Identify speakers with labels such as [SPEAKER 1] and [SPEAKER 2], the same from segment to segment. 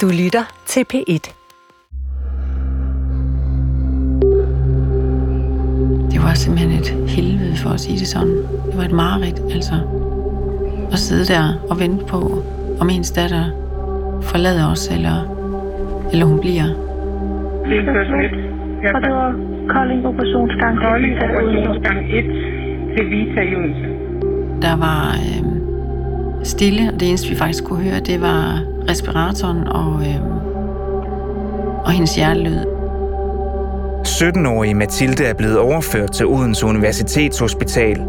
[SPEAKER 1] Du lytter til P1.
[SPEAKER 2] Det var simpelthen et helvede for at sige det sådan. Det var et mareridt, altså. At sidde der og vente på, om ens datter forlader os, eller, eller hun bliver.
[SPEAKER 3] Og det var Kolding operationsgang.
[SPEAKER 4] Kolding operationsgang 1 til Vita Odense.
[SPEAKER 2] Der var øh, stille, og det eneste vi faktisk kunne høre, det var respiratoren og, øh, og hendes hjertelyd.
[SPEAKER 5] 17-årige Mathilde er blevet overført til Odense Universitetshospital.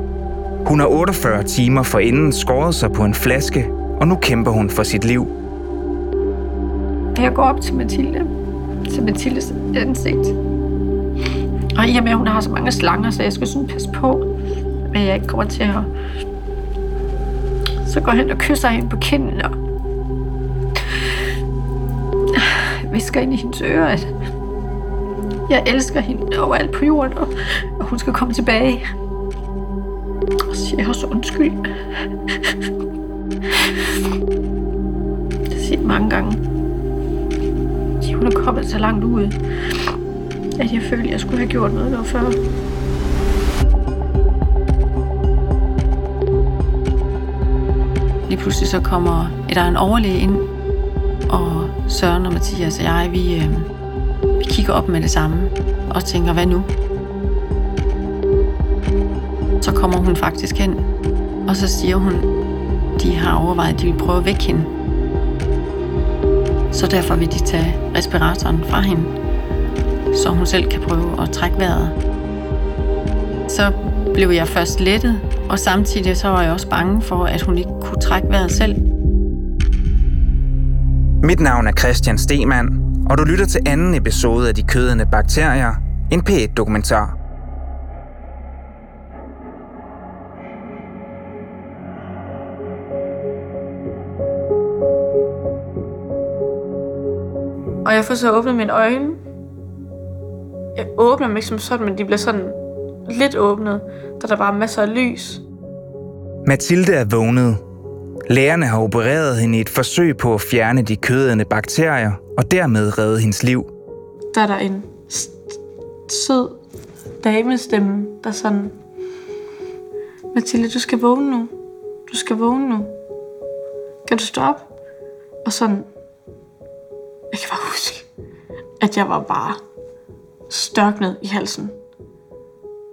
[SPEAKER 5] Hun har 48 timer forinden skåret sig på en flaske, og nu kæmper hun for sit liv.
[SPEAKER 6] Jeg går op til Mathilde, til Mathildes ansigt. Og i og med, at hun har så mange slanger, så jeg skal sådan passe på, at jeg ikke kommer til at... Så går jeg hen og kysser hende på kinden og visker ind i hendes øre, at jeg elsker hende overalt på jorden, og, og hun skal komme tilbage. Og så siger jeg også undskyld. Det siger jeg mange gange. Fordi hun er kommet så langt ud, at jeg følte, at jeg skulle have gjort noget der før.
[SPEAKER 2] Lige pludselig så kommer et en overlæge ind, og Søren og Mathias og jeg, vi, øh, vi kigger op med det samme og tænker, hvad nu? Så kommer hun faktisk hen, og så siger hun, de har overvejet, at de vil prøve at vække hende. Så derfor vil de tage respiratoren fra hende, så hun selv kan prøve at trække vejret. Så blev jeg først lettet, og samtidig så var jeg også bange for, at hun ikke kunne trække vejret selv.
[SPEAKER 5] Mit navn er Christian Stemann, og du lytter til anden episode af De kødende bakterier, en P1-dokumentar.
[SPEAKER 6] Og jeg får så åbnet mine øjne. Jeg åbner dem ikke som sådan, men de bliver sådan lidt åbnet, da der er masser af lys.
[SPEAKER 5] Mathilde er vågnet. Lægerne har opereret hende i et forsøg på at fjerne de kødende bakterier og dermed redde hendes liv.
[SPEAKER 6] Der er der en sød damestemme, der sådan... Mathilde, du skal vågne nu. Du skal vågne nu. Kan du stoppe? Og sådan... Jeg kan bare huske, at jeg var bare størknet i halsen.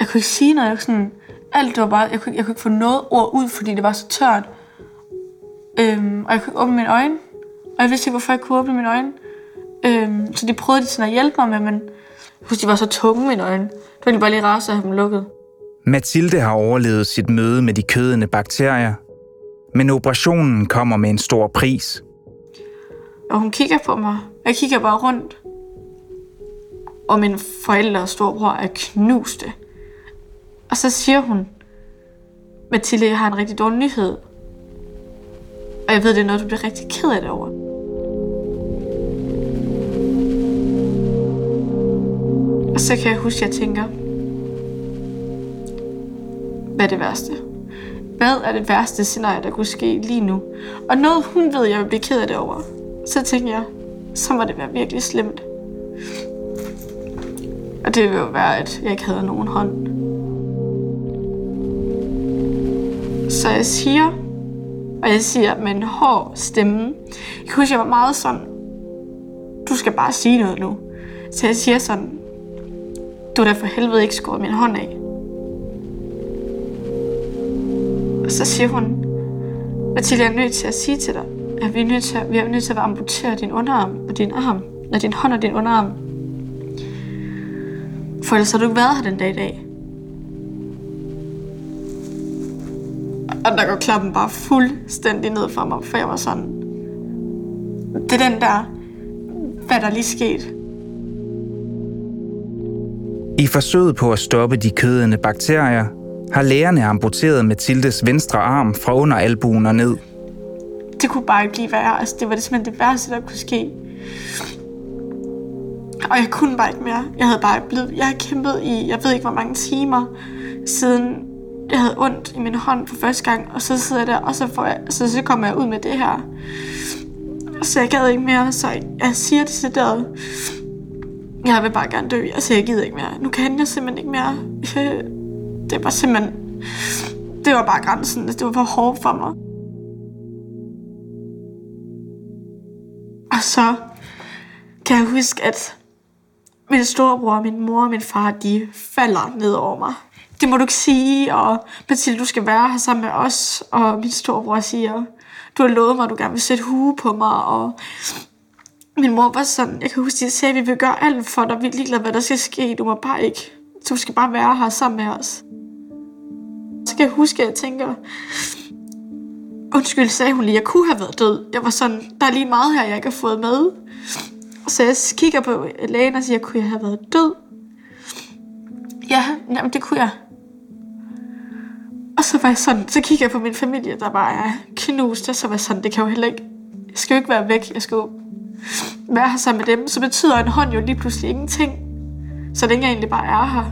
[SPEAKER 6] Jeg kunne ikke sige noget. Jeg kunne sådan, alt det var bare... Jeg kunne, jeg kunne ikke få noget ord ud, fordi det var så tørt. Øhm, og jeg kunne ikke åbne mine øjne. Og jeg vidste ikke, hvorfor jeg kunne åbne mine øjne. Øhm, så de prøvede de sådan at hjælpe mig med, men jeg husker, de var så tunge, mine øjne. Det var bare lige rart at have dem lukket.
[SPEAKER 5] Mathilde har overlevet sit møde med de kødende bakterier, men operationen kommer med en stor pris.
[SPEAKER 6] Og hun kigger på mig. Jeg kigger bare rundt. Og mine forældre og storebror er knuste. Og så siger hun, Mathilde, jeg har en rigtig dårlig nyhed. Og jeg ved, det er noget, du bliver rigtig ked af det over. Og så kan jeg huske, at jeg tænker, hvad er det værste? Hvad er det værste scenarie, der kunne ske lige nu? Og noget, hun ved, jeg vil blive ked af det over. Så tænker jeg, så må det være virkelig slemt. Og det vil jo være, at jeg ikke havde nogen hånd. Så jeg siger, og jeg siger med en hård stemme. Jeg kan huske, jeg var meget sådan, du skal bare sige noget nu. Så jeg siger sådan, du har da for helvede ikke skåret min hånd af. Og så siger hun, Mathilde, jeg er nødt til at sige til dig, at vi er nødt til at, vi er nødt til at amputere din underarm og din arm, og din hånd og din underarm. For ellers har du ikke været her den dag i dag. Og der går klappen bare fuldstændig ned for mig, for jeg var sådan... Det er den der... Hvad der lige sket?
[SPEAKER 5] I forsøget på at stoppe de kødende bakterier, har lægerne amputeret Mathildes venstre arm fra under albuen og ned.
[SPEAKER 6] Det kunne bare ikke blive værre. Altså, det var det simpelthen det værste, der kunne ske. Og jeg kunne bare ikke mere. Jeg havde bare blevet... Jeg har kæmpet i, jeg ved ikke hvor mange timer, siden jeg havde ondt i min hånd for første gang, og så sidder jeg der, og så, får jeg, så, så kommer jeg ud med det her.
[SPEAKER 7] Så jeg gad ikke mere, så jeg siger det til der. Jeg vil bare gerne dø. Altså, jeg gider ikke mere. Nu kan jeg simpelthen ikke mere. Det var simpelthen... Det var bare grænsen. Altså, det var for hårdt for mig. Og så kan jeg huske, at min storebror, min mor og min far, de falder ned over mig. Det må du ikke sige, og Mathilde, du skal være her sammen med os. Og min storebror siger, du har lovet mig, at du gerne vil sætte hue på mig, og min mor var sådan, jeg kan huske, at de sagde, at vi vil gøre alt for dig, vi er ligeglade, hvad der skal ske, du må bare ikke, du skal bare være her sammen med os. Så kan jeg huske, at jeg tænker, undskyld, sagde hun lige, jeg kunne have været død. Jeg var sådan, der er lige meget her, jeg ikke har fået med. Så jeg kigger på lægen og siger, kunne jeg have været død? Ja, jamen det kunne jeg. Og så var jeg sådan, så kigger jeg på min familie, der bare er knust, og så var jeg sådan, det kan jo heller ikke, jeg skal jo ikke være væk, jeg skal jo være her sammen med dem, så betyder en hånd jo lige pludselig ingenting. Så længe jeg egentlig bare er her.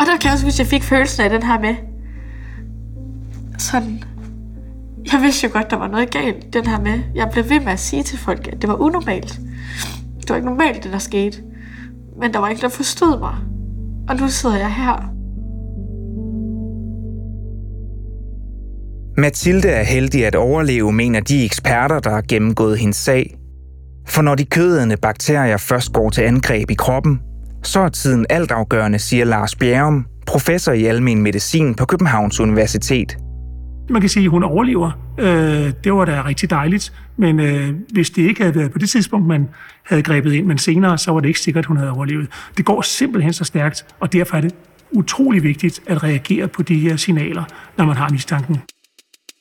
[SPEAKER 7] Og der kan jeg også huske, at jeg fik følelsen af den her med, sådan, jeg vidste jo godt, der var noget galt den her med. Jeg blev ved med at sige til folk, at det var unormalt. Det var ikke normalt, det der skete. Men der var ikke der forstod mig. Og nu sidder jeg her.
[SPEAKER 5] Mathilde er heldig at overleve, mener de eksperter, der har gennemgået hendes sag. For når de kødende bakterier først går til angreb i kroppen, så er tiden altafgørende, siger Lars Bjerrum, professor i almen medicin på Københavns Universitet.
[SPEAKER 8] Man kan sige, at hun overlever. Øh, det var da rigtig dejligt. Men øh, hvis det ikke havde været på det tidspunkt, man havde grebet ind, men senere, så var det ikke sikkert, at hun havde overlevet. Det går simpelthen så stærkt, og derfor er det utrolig vigtigt at reagere på de her signaler, når man har mistanken.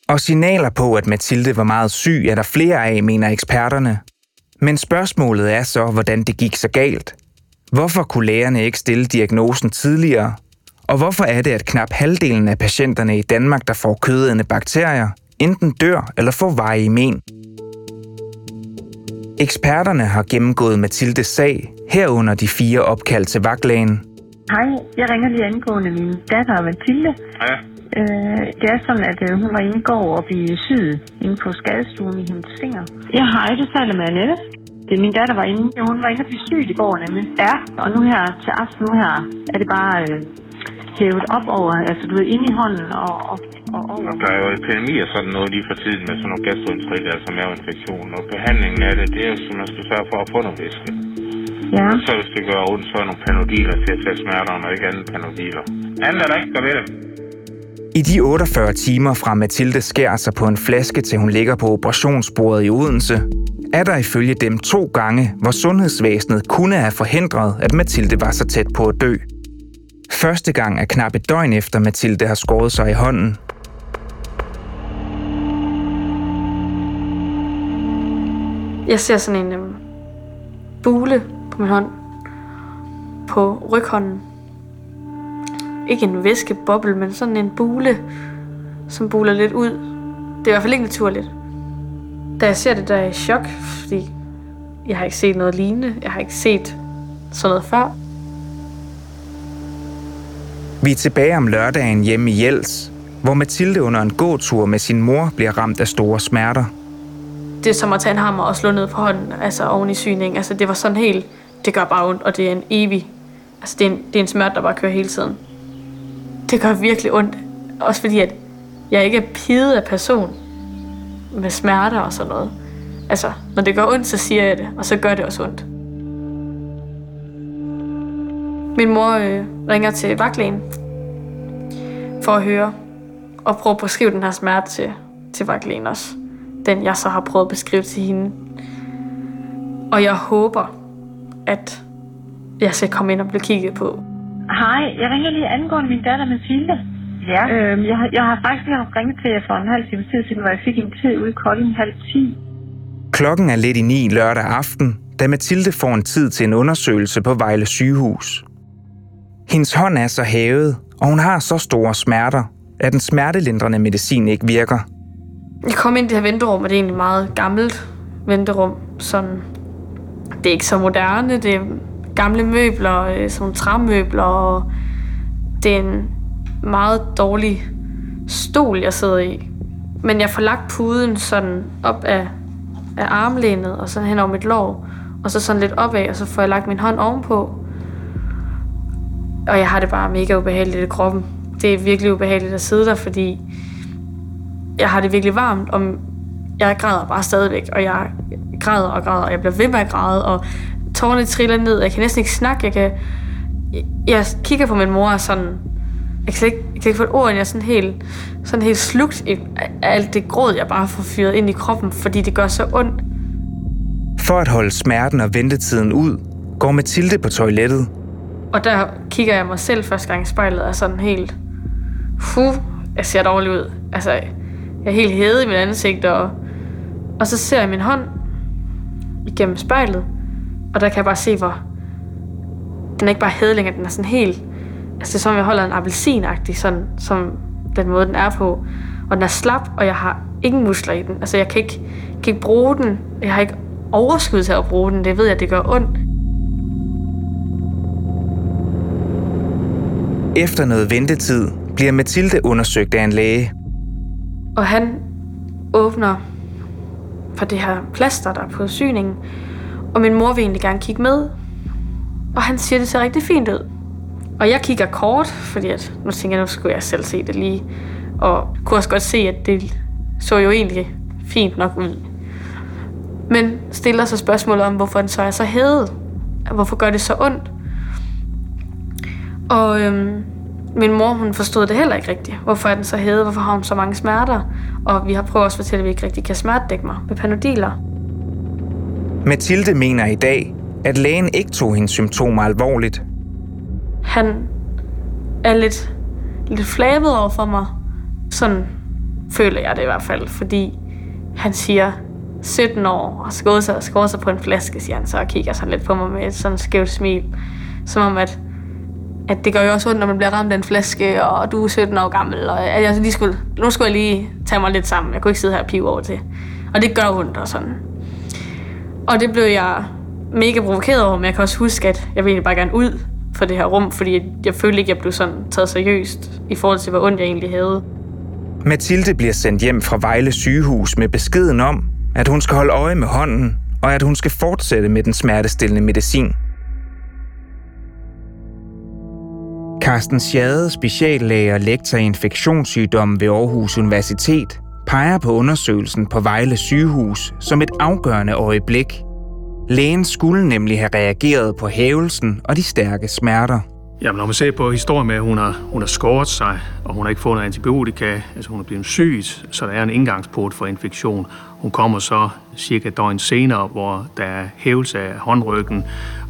[SPEAKER 5] Og signaler på, at Mathilde var meget syg, er der flere af, mener eksperterne. Men spørgsmålet er så, hvordan det gik så galt. Hvorfor kunne lægerne ikke stille diagnosen tidligere? Og hvorfor er det, at knap halvdelen af patienterne i Danmark, der får kødende bakterier, enten dør eller får veje men? Eksperterne har gennemgået Mathildes sag, herunder de fire opkald til vagtlægen.
[SPEAKER 9] Hej, jeg ringer lige angående min datter Mathilde.
[SPEAKER 4] Ja.
[SPEAKER 9] Øh, det er sådan, at øh, hun var inde i går og blive syet inde på skadestuen i hendes finger. Ja, hej, du taler med Annette. Det er min datter var inde. Ja, hun var inde og blive syet i går nemlig. Ja, og nu her til aften, nu her, er det bare øh, hævet op over, altså du ved, inde i hånden og, og, og over.
[SPEAKER 10] Der er jo epidemi og sådan noget lige for tiden med sådan nogle gastroenterit, altså maveinfektion. Og behandlingen af det, det er jo, som man skal sørge for at få noget væske.
[SPEAKER 9] Ja.
[SPEAKER 10] Så hvis det gør ondt, så er nogle panodiler til at tage smerterne, og ikke andet panodiler. Andet er der ikke, der ved det.
[SPEAKER 5] I de 48 timer fra Mathilde skærer sig på en flaske, til hun ligger på operationsbordet i Odense, er der ifølge dem to gange, hvor sundhedsvæsenet kunne have forhindret, at Mathilde var så tæt på at dø. Første gang er knap et døgn efter Mathilde har skåret sig i hånden.
[SPEAKER 7] Jeg ser sådan en øhm, bule på min hånd. På ryghånden. Ikke en væskeboble, men sådan en bule, som buler lidt ud. Det er i hvert fald ikke naturligt. Da jeg ser det, der er jeg i chok, fordi jeg har ikke set noget lignende. Jeg har ikke set sådan noget før.
[SPEAKER 5] Vi er tilbage om lørdagen hjemme i Jels, hvor Mathilde under en gåtur med sin mor bliver ramt af store smerter.
[SPEAKER 7] Det er som at tage en hammer og slå ned på hånden, altså oven i syning. Altså det var sådan helt, det gør bare ondt, og det er en evig, altså det er en, det er en smerte, der bare kører hele tiden. Det gør virkelig ondt, også fordi at jeg ikke er pidet af person med smerter og sådan noget. Altså, når det gør ondt, så siger jeg det, og så gør det også ondt. Min mor øh, ringer til vagtlægen for at høre og prøve at beskrive den her smerte til, til vagtlægen også. Den jeg så har prøvet at beskrive til hende. Og jeg håber, at jeg skal komme ind og blive kigget på.
[SPEAKER 9] Hej, jeg ringer lige angående min datter Mathilde.
[SPEAKER 4] Ja.
[SPEAKER 9] Øhm, jeg, har, jeg har faktisk lige haft ringet til jer for en halv time tid siden, hvor jeg fik en tid ude i Kolding halv 10.
[SPEAKER 5] Klokken er lidt i ni lørdag aften, da Mathilde får en tid til en undersøgelse på Vejle sygehus. Hendes hånd er så hævet, og hun har så store smerter, at den smertelindrende medicin ikke virker.
[SPEAKER 7] Jeg kom ind i det her venterum, og det er egentlig meget gammelt venterum. Sådan, det er ikke så moderne, det er gamle møbler, øh, sådan nogle træmøbler, og det er en meget dårlig stol, jeg sidder i. Men jeg får lagt puden sådan op af, af armlænet og sådan hen over mit lår. Og så sådan lidt opad, og så får jeg lagt min hånd ovenpå. Og jeg har det bare mega ubehageligt i kroppen. Det er virkelig ubehageligt at sidde der, fordi jeg har det virkelig varmt, og jeg græder bare stadigvæk, og jeg græder og græder, og jeg bliver ved med at græde, og tårerne triller ned, jeg kan næsten ikke snakke, jeg kan... Jeg kigger på min mor og sådan... Jeg kan ikke, jeg kan ikke få et ord, jeg er sådan helt, sådan helt slugt i alt det gråd, jeg bare får fyret ind i kroppen, fordi det gør så ondt.
[SPEAKER 5] For at holde smerten og ventetiden ud, går Mathilde på toilettet.
[SPEAKER 7] Og der kigger jeg mig selv første gang i spejlet og sådan helt... Hu, jeg ser dårlig ud. Altså, jeg er helt hævet i mit ansigt, og, og så ser jeg min hånd igennem spejlet, og der kan jeg bare se, hvor den er ikke bare hævet længere, den er sådan helt... Altså, det er som, om jeg holder en appelsinagtig, sådan, som den måde, den er på. Og den er slap, og jeg har ingen muskler i den. Altså, jeg kan ikke, kan ikke bruge den. Jeg har ikke overskud til at bruge den. Det ved jeg, det gør ondt.
[SPEAKER 5] Efter noget ventetid bliver Mathilde undersøgt af en læge.
[SPEAKER 7] Og han åbner for det her plaster, der er på syningen. Og min mor vil egentlig gerne kigge med. Og han siger, det ser rigtig fint ud. Og jeg kigger kort, fordi at, nu tænker jeg, nu skulle jeg selv se det lige. Og kunne også godt se, at det så jo egentlig fint nok ud. Men stiller sig spørgsmålet om, hvorfor den så er så hævet. Hvorfor gør det så ondt? Og øhm, min mor, hun forstod det heller ikke rigtigt. Hvorfor er den så hævet? Hvorfor har hun så mange smerter? Og vi har prøvet også at fortælle, at vi ikke rigtig kan smertedække mig med panodiler.
[SPEAKER 5] Mathilde mener i dag, at lægen ikke tog hendes symptomer alvorligt.
[SPEAKER 7] Han er lidt, lidt flabet over for mig. Sådan føler jeg det i hvert fald, fordi han siger 17 år og skåret sig, skåret sig på en flaske, siger han så, og kigger sådan lidt på mig med et sådan skævt smil. Som om, at, at det gør jo også ondt, når man bliver ramt af en flaske, og du er 17 år gammel, og at jeg lige skulle, nu skulle jeg lige tage mig lidt sammen. Jeg kunne ikke sidde her og pive over til. Og det gør ondt og sådan. Og det blev jeg mega provokeret over, men jeg kan også huske, at jeg ville bare gerne ud fra det her rum, fordi jeg følte ikke, at jeg blev sådan taget seriøst i forhold til, hvor ondt jeg egentlig havde.
[SPEAKER 5] Mathilde bliver sendt hjem fra Vejle sygehus med beskeden om, at hun skal holde øje med hånden, og at hun skal fortsætte med den smertestillende medicin. Carsten Schade, speciallæge og lektor i infektionssygdomme ved Aarhus Universitet, peger på undersøgelsen på Vejle sygehus som et afgørende øjeblik. Lægen skulle nemlig have reageret på hævelsen og de stærke smerter.
[SPEAKER 11] Jamen, når man ser på historien med, at hun har, hun har skåret sig, og hun har ikke fået noget antibiotika, altså hun er blevet syg, så der er en indgangsport for infektion. Hun kommer så cirka et døgn senere, hvor der er hævelse af håndryggen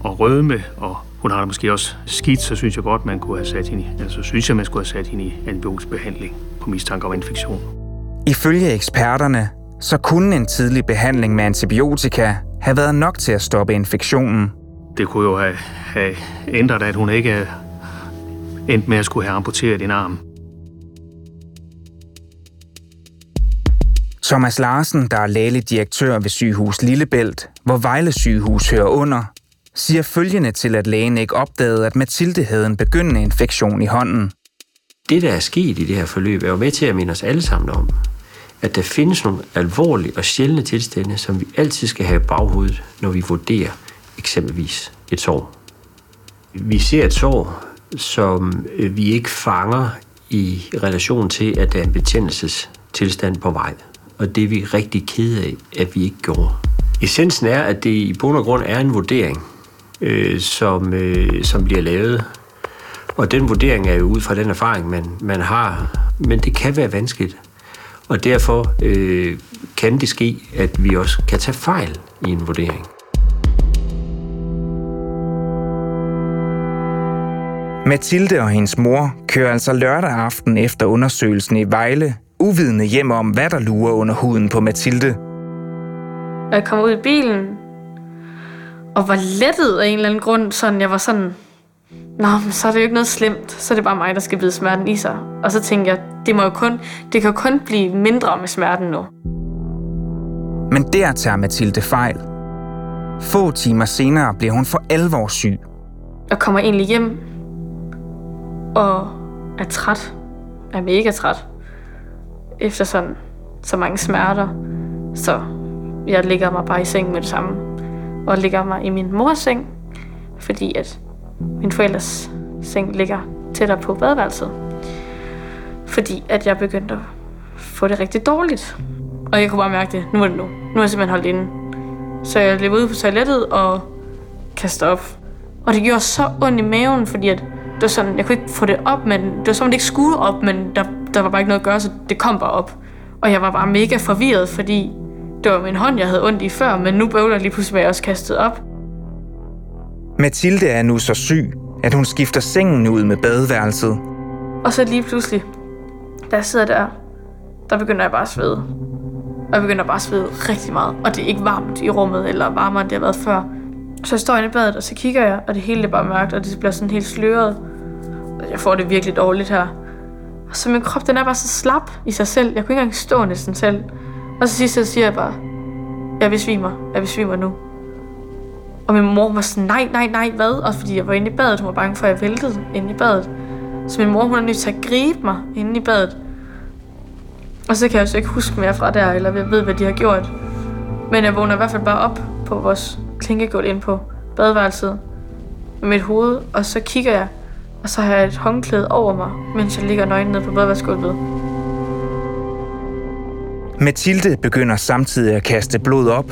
[SPEAKER 11] og rødme, og hun har det måske også skidt, så synes jeg godt, man kunne have sat hende, altså synes jeg, man skulle have sat hende i antibiotisk behandling på mistanke om infektion.
[SPEAKER 5] Ifølge eksperterne, så kunne en tidlig behandling med antibiotika have været nok til at stoppe infektionen.
[SPEAKER 11] Det kunne jo have, have ændret, at hun ikke er endt med at skulle have amputeret en arm.
[SPEAKER 5] Thomas Larsen, der er lægelig direktør ved sygehus Lillebælt, hvor Vejle sygehus hører under, siger følgende til, at lægen ikke opdagede, at Mathilde havde en begyndende infektion i hånden.
[SPEAKER 12] Det, der er sket i det her forløb, er jo med til at minde os alle sammen om, at der findes nogle alvorlige og sjældne tilstande, som vi altid skal have i baghovedet, når vi vurderer eksempelvis et sår. Vi ser et sår, som øh, vi ikke fanger i relation til, at der er en betændelsestilstand på vej. Og det er vi rigtig kede af, at vi ikke gjorde. Essensen er, at det i bund og grund er en vurdering, øh, som, øh, som bliver lavet. Og den vurdering er jo ud fra den erfaring, man, man har. Men det kan være vanskeligt. Og derfor øh, kan det ske, at vi også kan tage fejl i en vurdering.
[SPEAKER 5] Mathilde og hendes mor kører altså lørdag aften efter undersøgelsen i Vejle, uvidende hjem om, hvad der lurer under huden på Mathilde.
[SPEAKER 7] Jeg kom ud i bilen, og var lettet af en eller anden grund. Sådan, jeg var sådan, Nå, men så er det jo ikke noget slemt. Så er det bare mig, der skal bide smerten i sig. Og så tænker jeg, det, må jo kun, det kan jo kun blive mindre med smerten nu.
[SPEAKER 5] Men der tager Mathilde fejl. Få timer senere bliver hun for alvor syg.
[SPEAKER 7] Jeg kommer egentlig hjem og er træt. Er mega træt. Efter sådan så mange smerter. Så jeg ligger mig bare i seng med det samme. Og ligger mig i min mors seng, fordi at min forældres seng ligger tættere på badeværelset. Fordi at jeg begyndte at få det rigtig dårligt. Og jeg kunne bare mærke det. Nu er det nu. Nu er jeg simpelthen holdt inde. Så jeg løb ud på toilettet og kastede op. Og det gjorde så ondt i maven, fordi at det var sådan, jeg kunne ikke få det op, men det var som, det ikke skulle op, men der, der var bare ikke noget at gøre, så det kom bare op. Og jeg var bare mega forvirret, fordi det var min hånd, jeg havde ondt i før, men nu bøvler lige pludselig, at jeg også kastet op.
[SPEAKER 5] Mathilde er nu så syg, at hun skifter sengen ud med badeværelset.
[SPEAKER 7] Og så lige pludselig, da jeg sidder der, der begynder jeg bare at svede. Og jeg begynder bare at svede rigtig meget. Og det er ikke varmt i rummet, eller varmere end det har været før. Så jeg står inde i badet, og så kigger jeg, og det hele er bare mørkt, og det bliver sådan helt sløret. Og jeg får det virkelig dårligt her. Og så min krop, den er bare så slap i sig selv. Jeg kunne ikke engang stå næsten selv. Og så sidst så siger jeg bare, jeg besvimer, jeg besvimer nu. Og min mor var sådan, nej, nej, nej, hvad? Også fordi jeg var inde i badet, hun var bange for, at jeg væltede inde i badet. Så min mor, hun er nødt til at gribe mig inde i badet. Og så kan jeg jo ikke huske mere fra der, eller jeg ved, hvad de har gjort. Men jeg vågner i hvert fald bare op på vores klinkegulv ind på badeværelset med mit hoved, og så kigger jeg, og så har jeg et håndklæde over mig, mens jeg ligger nøgen nede på badeværelsesgulvet.
[SPEAKER 5] Mathilde begynder samtidig at kaste blod op,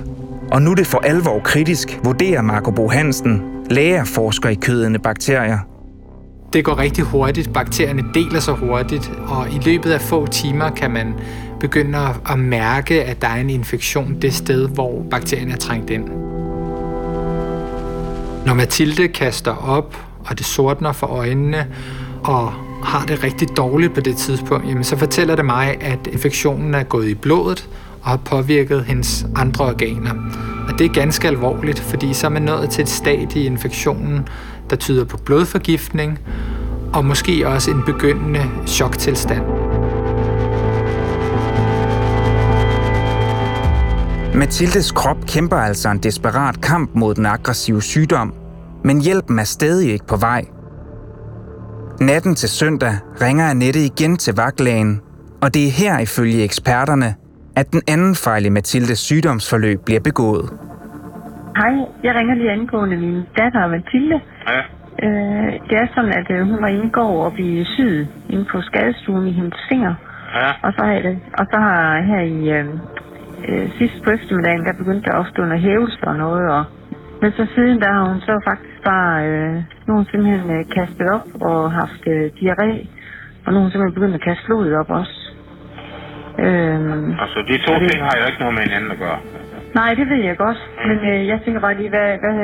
[SPEAKER 5] og nu er det for alvor kritisk, vurderer Marco Bo Hansen, lægerforsker i kødende bakterier.
[SPEAKER 13] Det går rigtig hurtigt. Bakterierne deler sig hurtigt, og i løbet af få timer kan man begynde at mærke, at der er en infektion det sted, hvor bakterien er trængt ind. Når Mathilde kaster op, og det sortner for øjnene, og har det rigtig dårligt på det tidspunkt, jamen så fortæller det mig, at infektionen er gået i blodet og har påvirket hendes andre organer. Og det er ganske alvorligt, fordi så er man nået til et stadie i infektionen, der tyder på blodforgiftning og måske også en begyndende choktilstand.
[SPEAKER 5] Mathildes krop kæmper altså en desperat kamp mod den aggressive sygdom, men hjælpen er stadig ikke på vej. Natten til søndag ringer Annette igen til vagtlægen, og det er her ifølge eksperterne, at den anden fejl i Mathildes sygdomsforløb bliver begået.
[SPEAKER 9] Hej, jeg ringer lige angående min datter Mathilde.
[SPEAKER 10] Ja.
[SPEAKER 9] Øh, det er sådan, at øh, hun var inde i går oppe i syd, inde på skadestuen i hendes finger.
[SPEAKER 10] Ja.
[SPEAKER 9] Og så har, det, og så har her i øh, øh, sidst på eftermiddagen, der begyndte der opstå noget hævelse og noget. Og, men så siden der har hun så faktisk bare, øh, hun simpelthen øh, kastet op og haft øh, diarré. Og nu har hun simpelthen begyndt at kaste blodet op også. Øh,
[SPEAKER 10] Altså, de to
[SPEAKER 9] det-
[SPEAKER 10] ting har jo ikke noget med hinanden at gøre.
[SPEAKER 9] Nej, det ved jeg godt. Men øh, jeg tænker bare lige, hvad, hvad,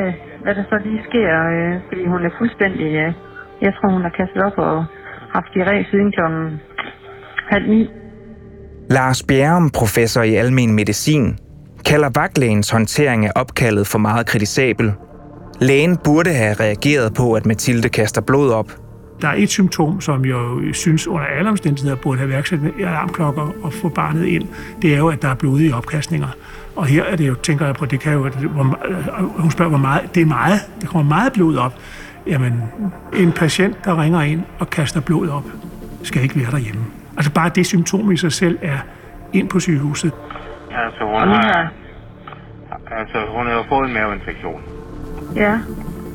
[SPEAKER 9] hvad der så lige sker. Øh, fordi hun er fuldstændig... Øh, jeg tror, hun har kastet op og haft diarré siden klokken halv ni.
[SPEAKER 5] Lars Bjerrum, professor i almen medicin, kalder vagtlægens håndtering af opkaldet for meget kritisabel. Lægen burde have reageret på, at Mathilde kaster blod op.
[SPEAKER 8] Der er et symptom, som jeg jo synes under alle omstændigheder burde have værksat alarmklokker og få barnet ind. Det er jo, at der er blodige opkastninger. Og her er det jo, tænker jeg på, det kan jo, hvor, me- hun spørger, hvor meget, det er meget, der kommer meget blod op. Jamen, en patient, der ringer ind og kaster blod op, skal ikke være derhjemme. Altså bare det symptom i sig selv er ind på sygehuset.
[SPEAKER 10] Altså, hun
[SPEAKER 9] Og nu
[SPEAKER 10] har... Altså, hun har fået en maveinfektion.
[SPEAKER 9] Ja,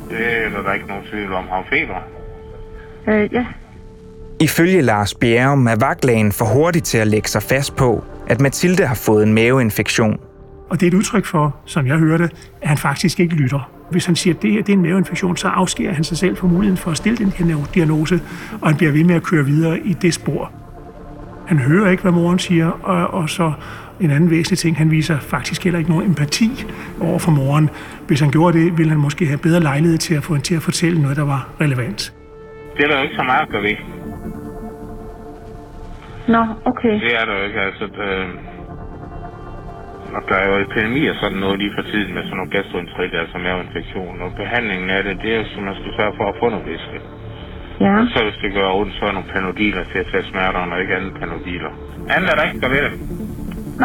[SPEAKER 10] Det er der ikke nogen tvivl om. Har feber?
[SPEAKER 9] Øh, ja.
[SPEAKER 5] Ifølge Lars Bjerrum er vagtlægen for hurtig til at lægge sig fast på, at Mathilde har fået en maveinfektion.
[SPEAKER 8] Og det er et udtryk for, som jeg hørte, at han faktisk ikke lytter. Hvis han siger, at det her det er en maveinfektion, så afskærer han sig selv fra muligheden for at stille den her diagnose, og han bliver ved med at køre videre i det spor. Han hører ikke, hvad moren siger, og, og så en anden væsentlig ting, han viser faktisk heller ikke nogen empati over for moren. Hvis han gjorde det, ville han måske have bedre lejlighed til at få hende til at fortælle noget, der var relevant.
[SPEAKER 10] Det er der jo ikke så meget at gøre ved.
[SPEAKER 9] Nå, okay.
[SPEAKER 10] Det er der jo ikke. Altså, øh, og der er jo epidemi og sådan noget lige for tiden med sådan nogle gastroenterit, altså maveinfektion. Og behandlingen af det, det er jo, som man skal sørge for at få noget væske.
[SPEAKER 9] Ja.
[SPEAKER 10] Og så hvis det gør ondt, så er nogle panodiler til at tage smerterne, og ikke andet panodiler. Andet er der ikke, der ved det.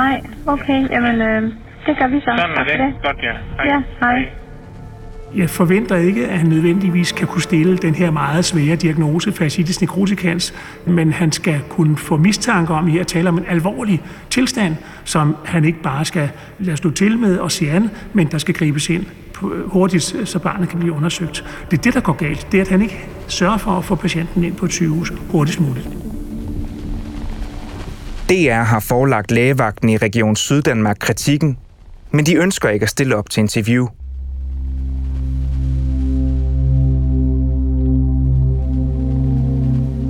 [SPEAKER 9] Nej, okay. Jamen, øh, det gør vi så.
[SPEAKER 10] Sådan er
[SPEAKER 9] for
[SPEAKER 10] det. Godt, ja. Hej.
[SPEAKER 9] Ja, hej.
[SPEAKER 8] Jeg forventer ikke, at han nødvendigvis kan kunne stille den her meget svære diagnose, fascitis necroticans, men han skal kunne få mistanke om, at taler om en alvorlig tilstand, som han ikke bare skal lade stå til med og se an, men der skal gribes ind hurtigt, så barnet kan blive undersøgt. Det er det, der går galt. Det er, at han ikke sørger for at få patienten ind på et sygehus hurtigst muligt.
[SPEAKER 5] DR har forelagt lægevagten i Region Syddanmark kritikken, men de ønsker ikke at stille op til interview.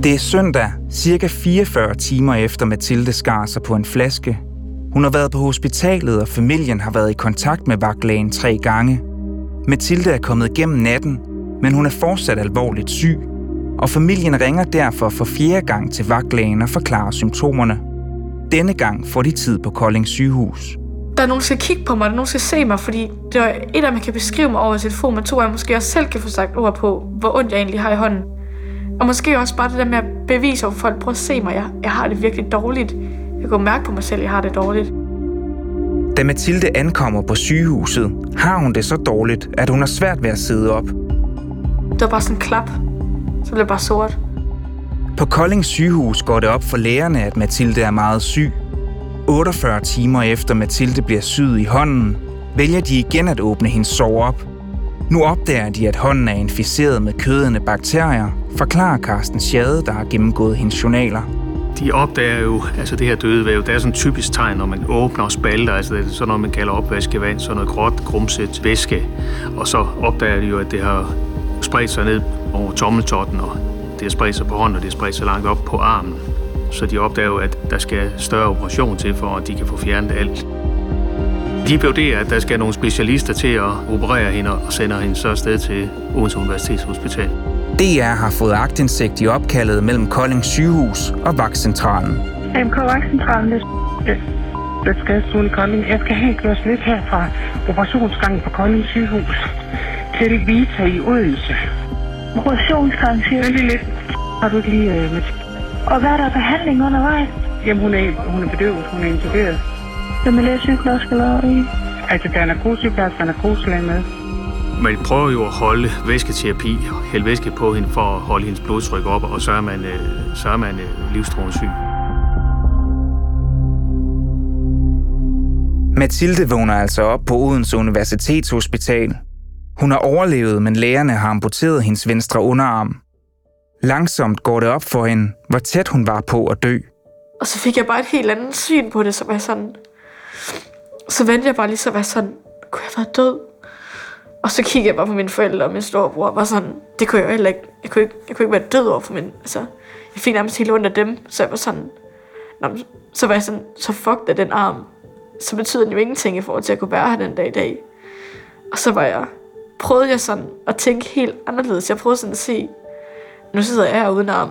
[SPEAKER 5] Det er søndag, cirka 44 timer efter Mathilde skar sig på en flaske. Hun har været på hospitalet, og familien har været i kontakt med vagtlægen tre gange. Mathilde er kommet igennem natten, men hun er fortsat alvorligt syg, og familien ringer derfor for fjerde gang til vagtlægen og forklarer symptomerne. Denne gang får de tid på Kolding sygehus.
[SPEAKER 7] Der er nogen, der skal kigge på mig, der er nogen, der skal se mig, fordi det er et af, man kan beskrive mig over telefon, men to af, måske også selv kan få sagt ord på, hvor ondt jeg egentlig har i hånden. Og måske også bare det der med at bevise over folk, prøv at se mig, jeg, jeg har det virkelig dårligt. Jeg kan mærke på mig selv, at jeg har det dårligt.
[SPEAKER 5] Da Mathilde ankommer på sygehuset, har hun det så dårligt, at hun har svært ved at sidde op.
[SPEAKER 7] Det var bare sådan en klap. Så blev det bare sort.
[SPEAKER 5] På Kolding sygehus går det op for lægerne, at Mathilde er meget syg. 48 timer efter Mathilde bliver syet i hånden, vælger de igen at åbne hendes sår op. Nu opdager de, at hånden er inficeret med kødende bakterier, forklarer Carsten Schade, der har gennemgået hendes journaler.
[SPEAKER 11] De opdager jo, altså det her døde væv, det er sådan et typisk tegn, når man åbner og spalter, altså det er sådan noget, man kalder opvaskevand, sådan noget gråt, grumset væske. Og så opdager de jo, at det har spredt sig ned over tommeltotten, og det har spredt sig på hånden, og det har spredt sig langt op på armen. Så de opdager jo, at der skal større operation til, for at de kan få fjernet alt. De vurderer, at der skal nogle specialister til at operere hende og sender hende så afsted til Odense Universitetshospital.
[SPEAKER 5] DR har fået agtindsigt i opkaldet mellem Kolding sygehus og vagtcentralen.
[SPEAKER 4] MK Vagtcentralen, det, skal stå i Kolding. Jeg skal helt køres lidt her fra operationsgangen på Kolding sygehus til Vita i Odense.
[SPEAKER 9] Operationsgangen, siger
[SPEAKER 4] du? Lidt. Har du ikke lige øh, med
[SPEAKER 9] Og hvad er der behandling undervejs?
[SPEAKER 4] Jamen, hun er, hun er bedøvet. Hun er intuberet.
[SPEAKER 9] Hvem er lægesygeplejerske eller i?
[SPEAKER 4] Altså, der er narkosygeplejerske og narkoselæge med.
[SPEAKER 11] Man prøver jo at holde væsketerapi, hælde væske på hende for at holde hendes blodtryk op, og så er man, øh, så er man øh, livstruende syg.
[SPEAKER 5] Mathilde vågner altså op på Odense Universitetshospital. Hun har overlevet, men lægerne har amputeret hendes venstre underarm. Langsomt går det op for hende, hvor tæt hun var på at dø.
[SPEAKER 7] Og så fik jeg bare et helt andet syn på det, som var sådan... Så vendte jeg bare lige så var sådan, kunne jeg være død? Og så kiggede jeg bare på mine forældre og min storebror og var sådan, det kunne jeg jo heller ikke, jeg kunne ikke, jeg kunne ikke være død over for min, altså, jeg fik nærmest helt ondt af dem, så jeg var sådan, Nå, så var jeg sådan, så fuck da den arm, så betyder den jo ingenting i forhold til at kunne være her den dag i dag. Og så var jeg, prøvede jeg sådan at tænke helt anderledes. Jeg prøvede sådan at se, nu sidder jeg her uden arm,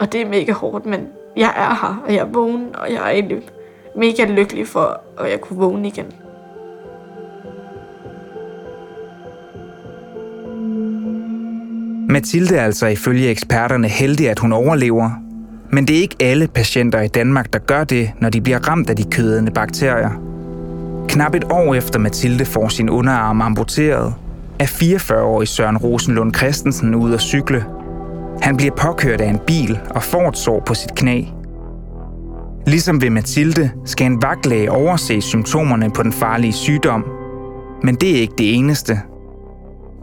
[SPEAKER 7] og det er mega hårdt, men jeg er her, og jeg er vågen, og jeg er egentlig mega lykkelig for, at jeg kunne vågne igen.
[SPEAKER 5] Mathilde er altså ifølge eksperterne heldig, at hun overlever. Men det er ikke alle patienter i Danmark, der gør det, når de bliver ramt af de kødende bakterier. Knap et år efter Mathilde får sin underarm amputeret, er 44-årig Søren Rosenlund Christensen ude at cykle. Han bliver påkørt af en bil og får et sår på sit knæ. Ligesom ved Mathilde skal en vagtlæge overse symptomerne på den farlige sygdom. Men det er ikke det eneste.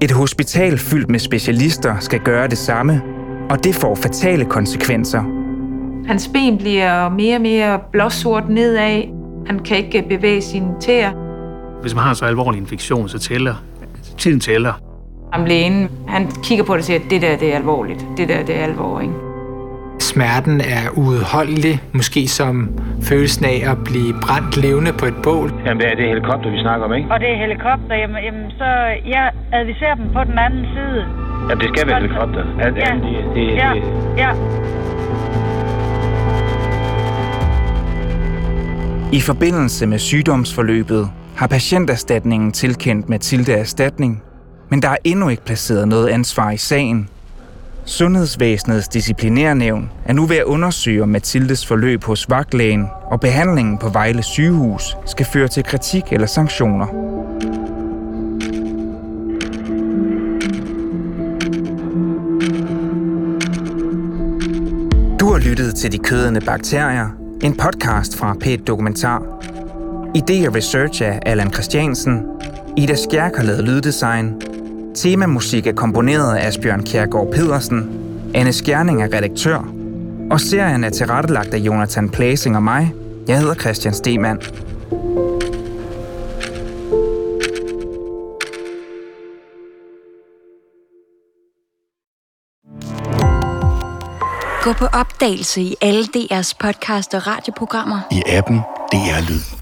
[SPEAKER 5] Et hospital fyldt med specialister skal gøre det samme, og det får fatale konsekvenser.
[SPEAKER 14] Hans ben bliver mere og mere blåsort nedad. Han kan ikke bevæge sine tæer.
[SPEAKER 11] Hvis man har så alvorlig infektion, så tæller tiden tæller.
[SPEAKER 14] Ham lægen, han kigger på det og siger, at det der det er alvorligt. Det der det er alvor, ikke?
[SPEAKER 13] Smerten er uudholdelig, måske som følelsen af at blive brændt levende på et bål.
[SPEAKER 15] Jamen, det er det helikopter, vi snakker om, ikke?
[SPEAKER 16] Og det er helikopter, jamen, jamen så jeg adviserer dem på den anden side.
[SPEAKER 15] Ja, det skal være helikopter. Ja,
[SPEAKER 16] ja,
[SPEAKER 15] det, det,
[SPEAKER 16] ja, ja.
[SPEAKER 5] I forbindelse med sygdomsforløbet har patienterstatningen tilkendt Mathilde erstatning, men der er endnu ikke placeret noget ansvar i sagen. Sundhedsvæsenets disciplinærnævn er nu ved at undersøge, om Mathildes forløb hos vagtlægen og behandlingen på Vejle sygehus skal føre til kritik eller sanktioner. Du har lyttet til De Kødende Bakterier, en podcast fra p Dokumentar. Idé og research af Allan Christiansen. Ida Skjærk har lavet lyddesign, Temamusik er komponeret af Asbjørn Kjærgaard Pedersen. Anne Skjerning er redaktør. Og serien er tilrettelagt af Jonathan Plasing og mig. Jeg hedder Christian Stemann.
[SPEAKER 17] Gå på opdagelse i alle DR's podcast og radioprogrammer.
[SPEAKER 18] I appen DR Lyd.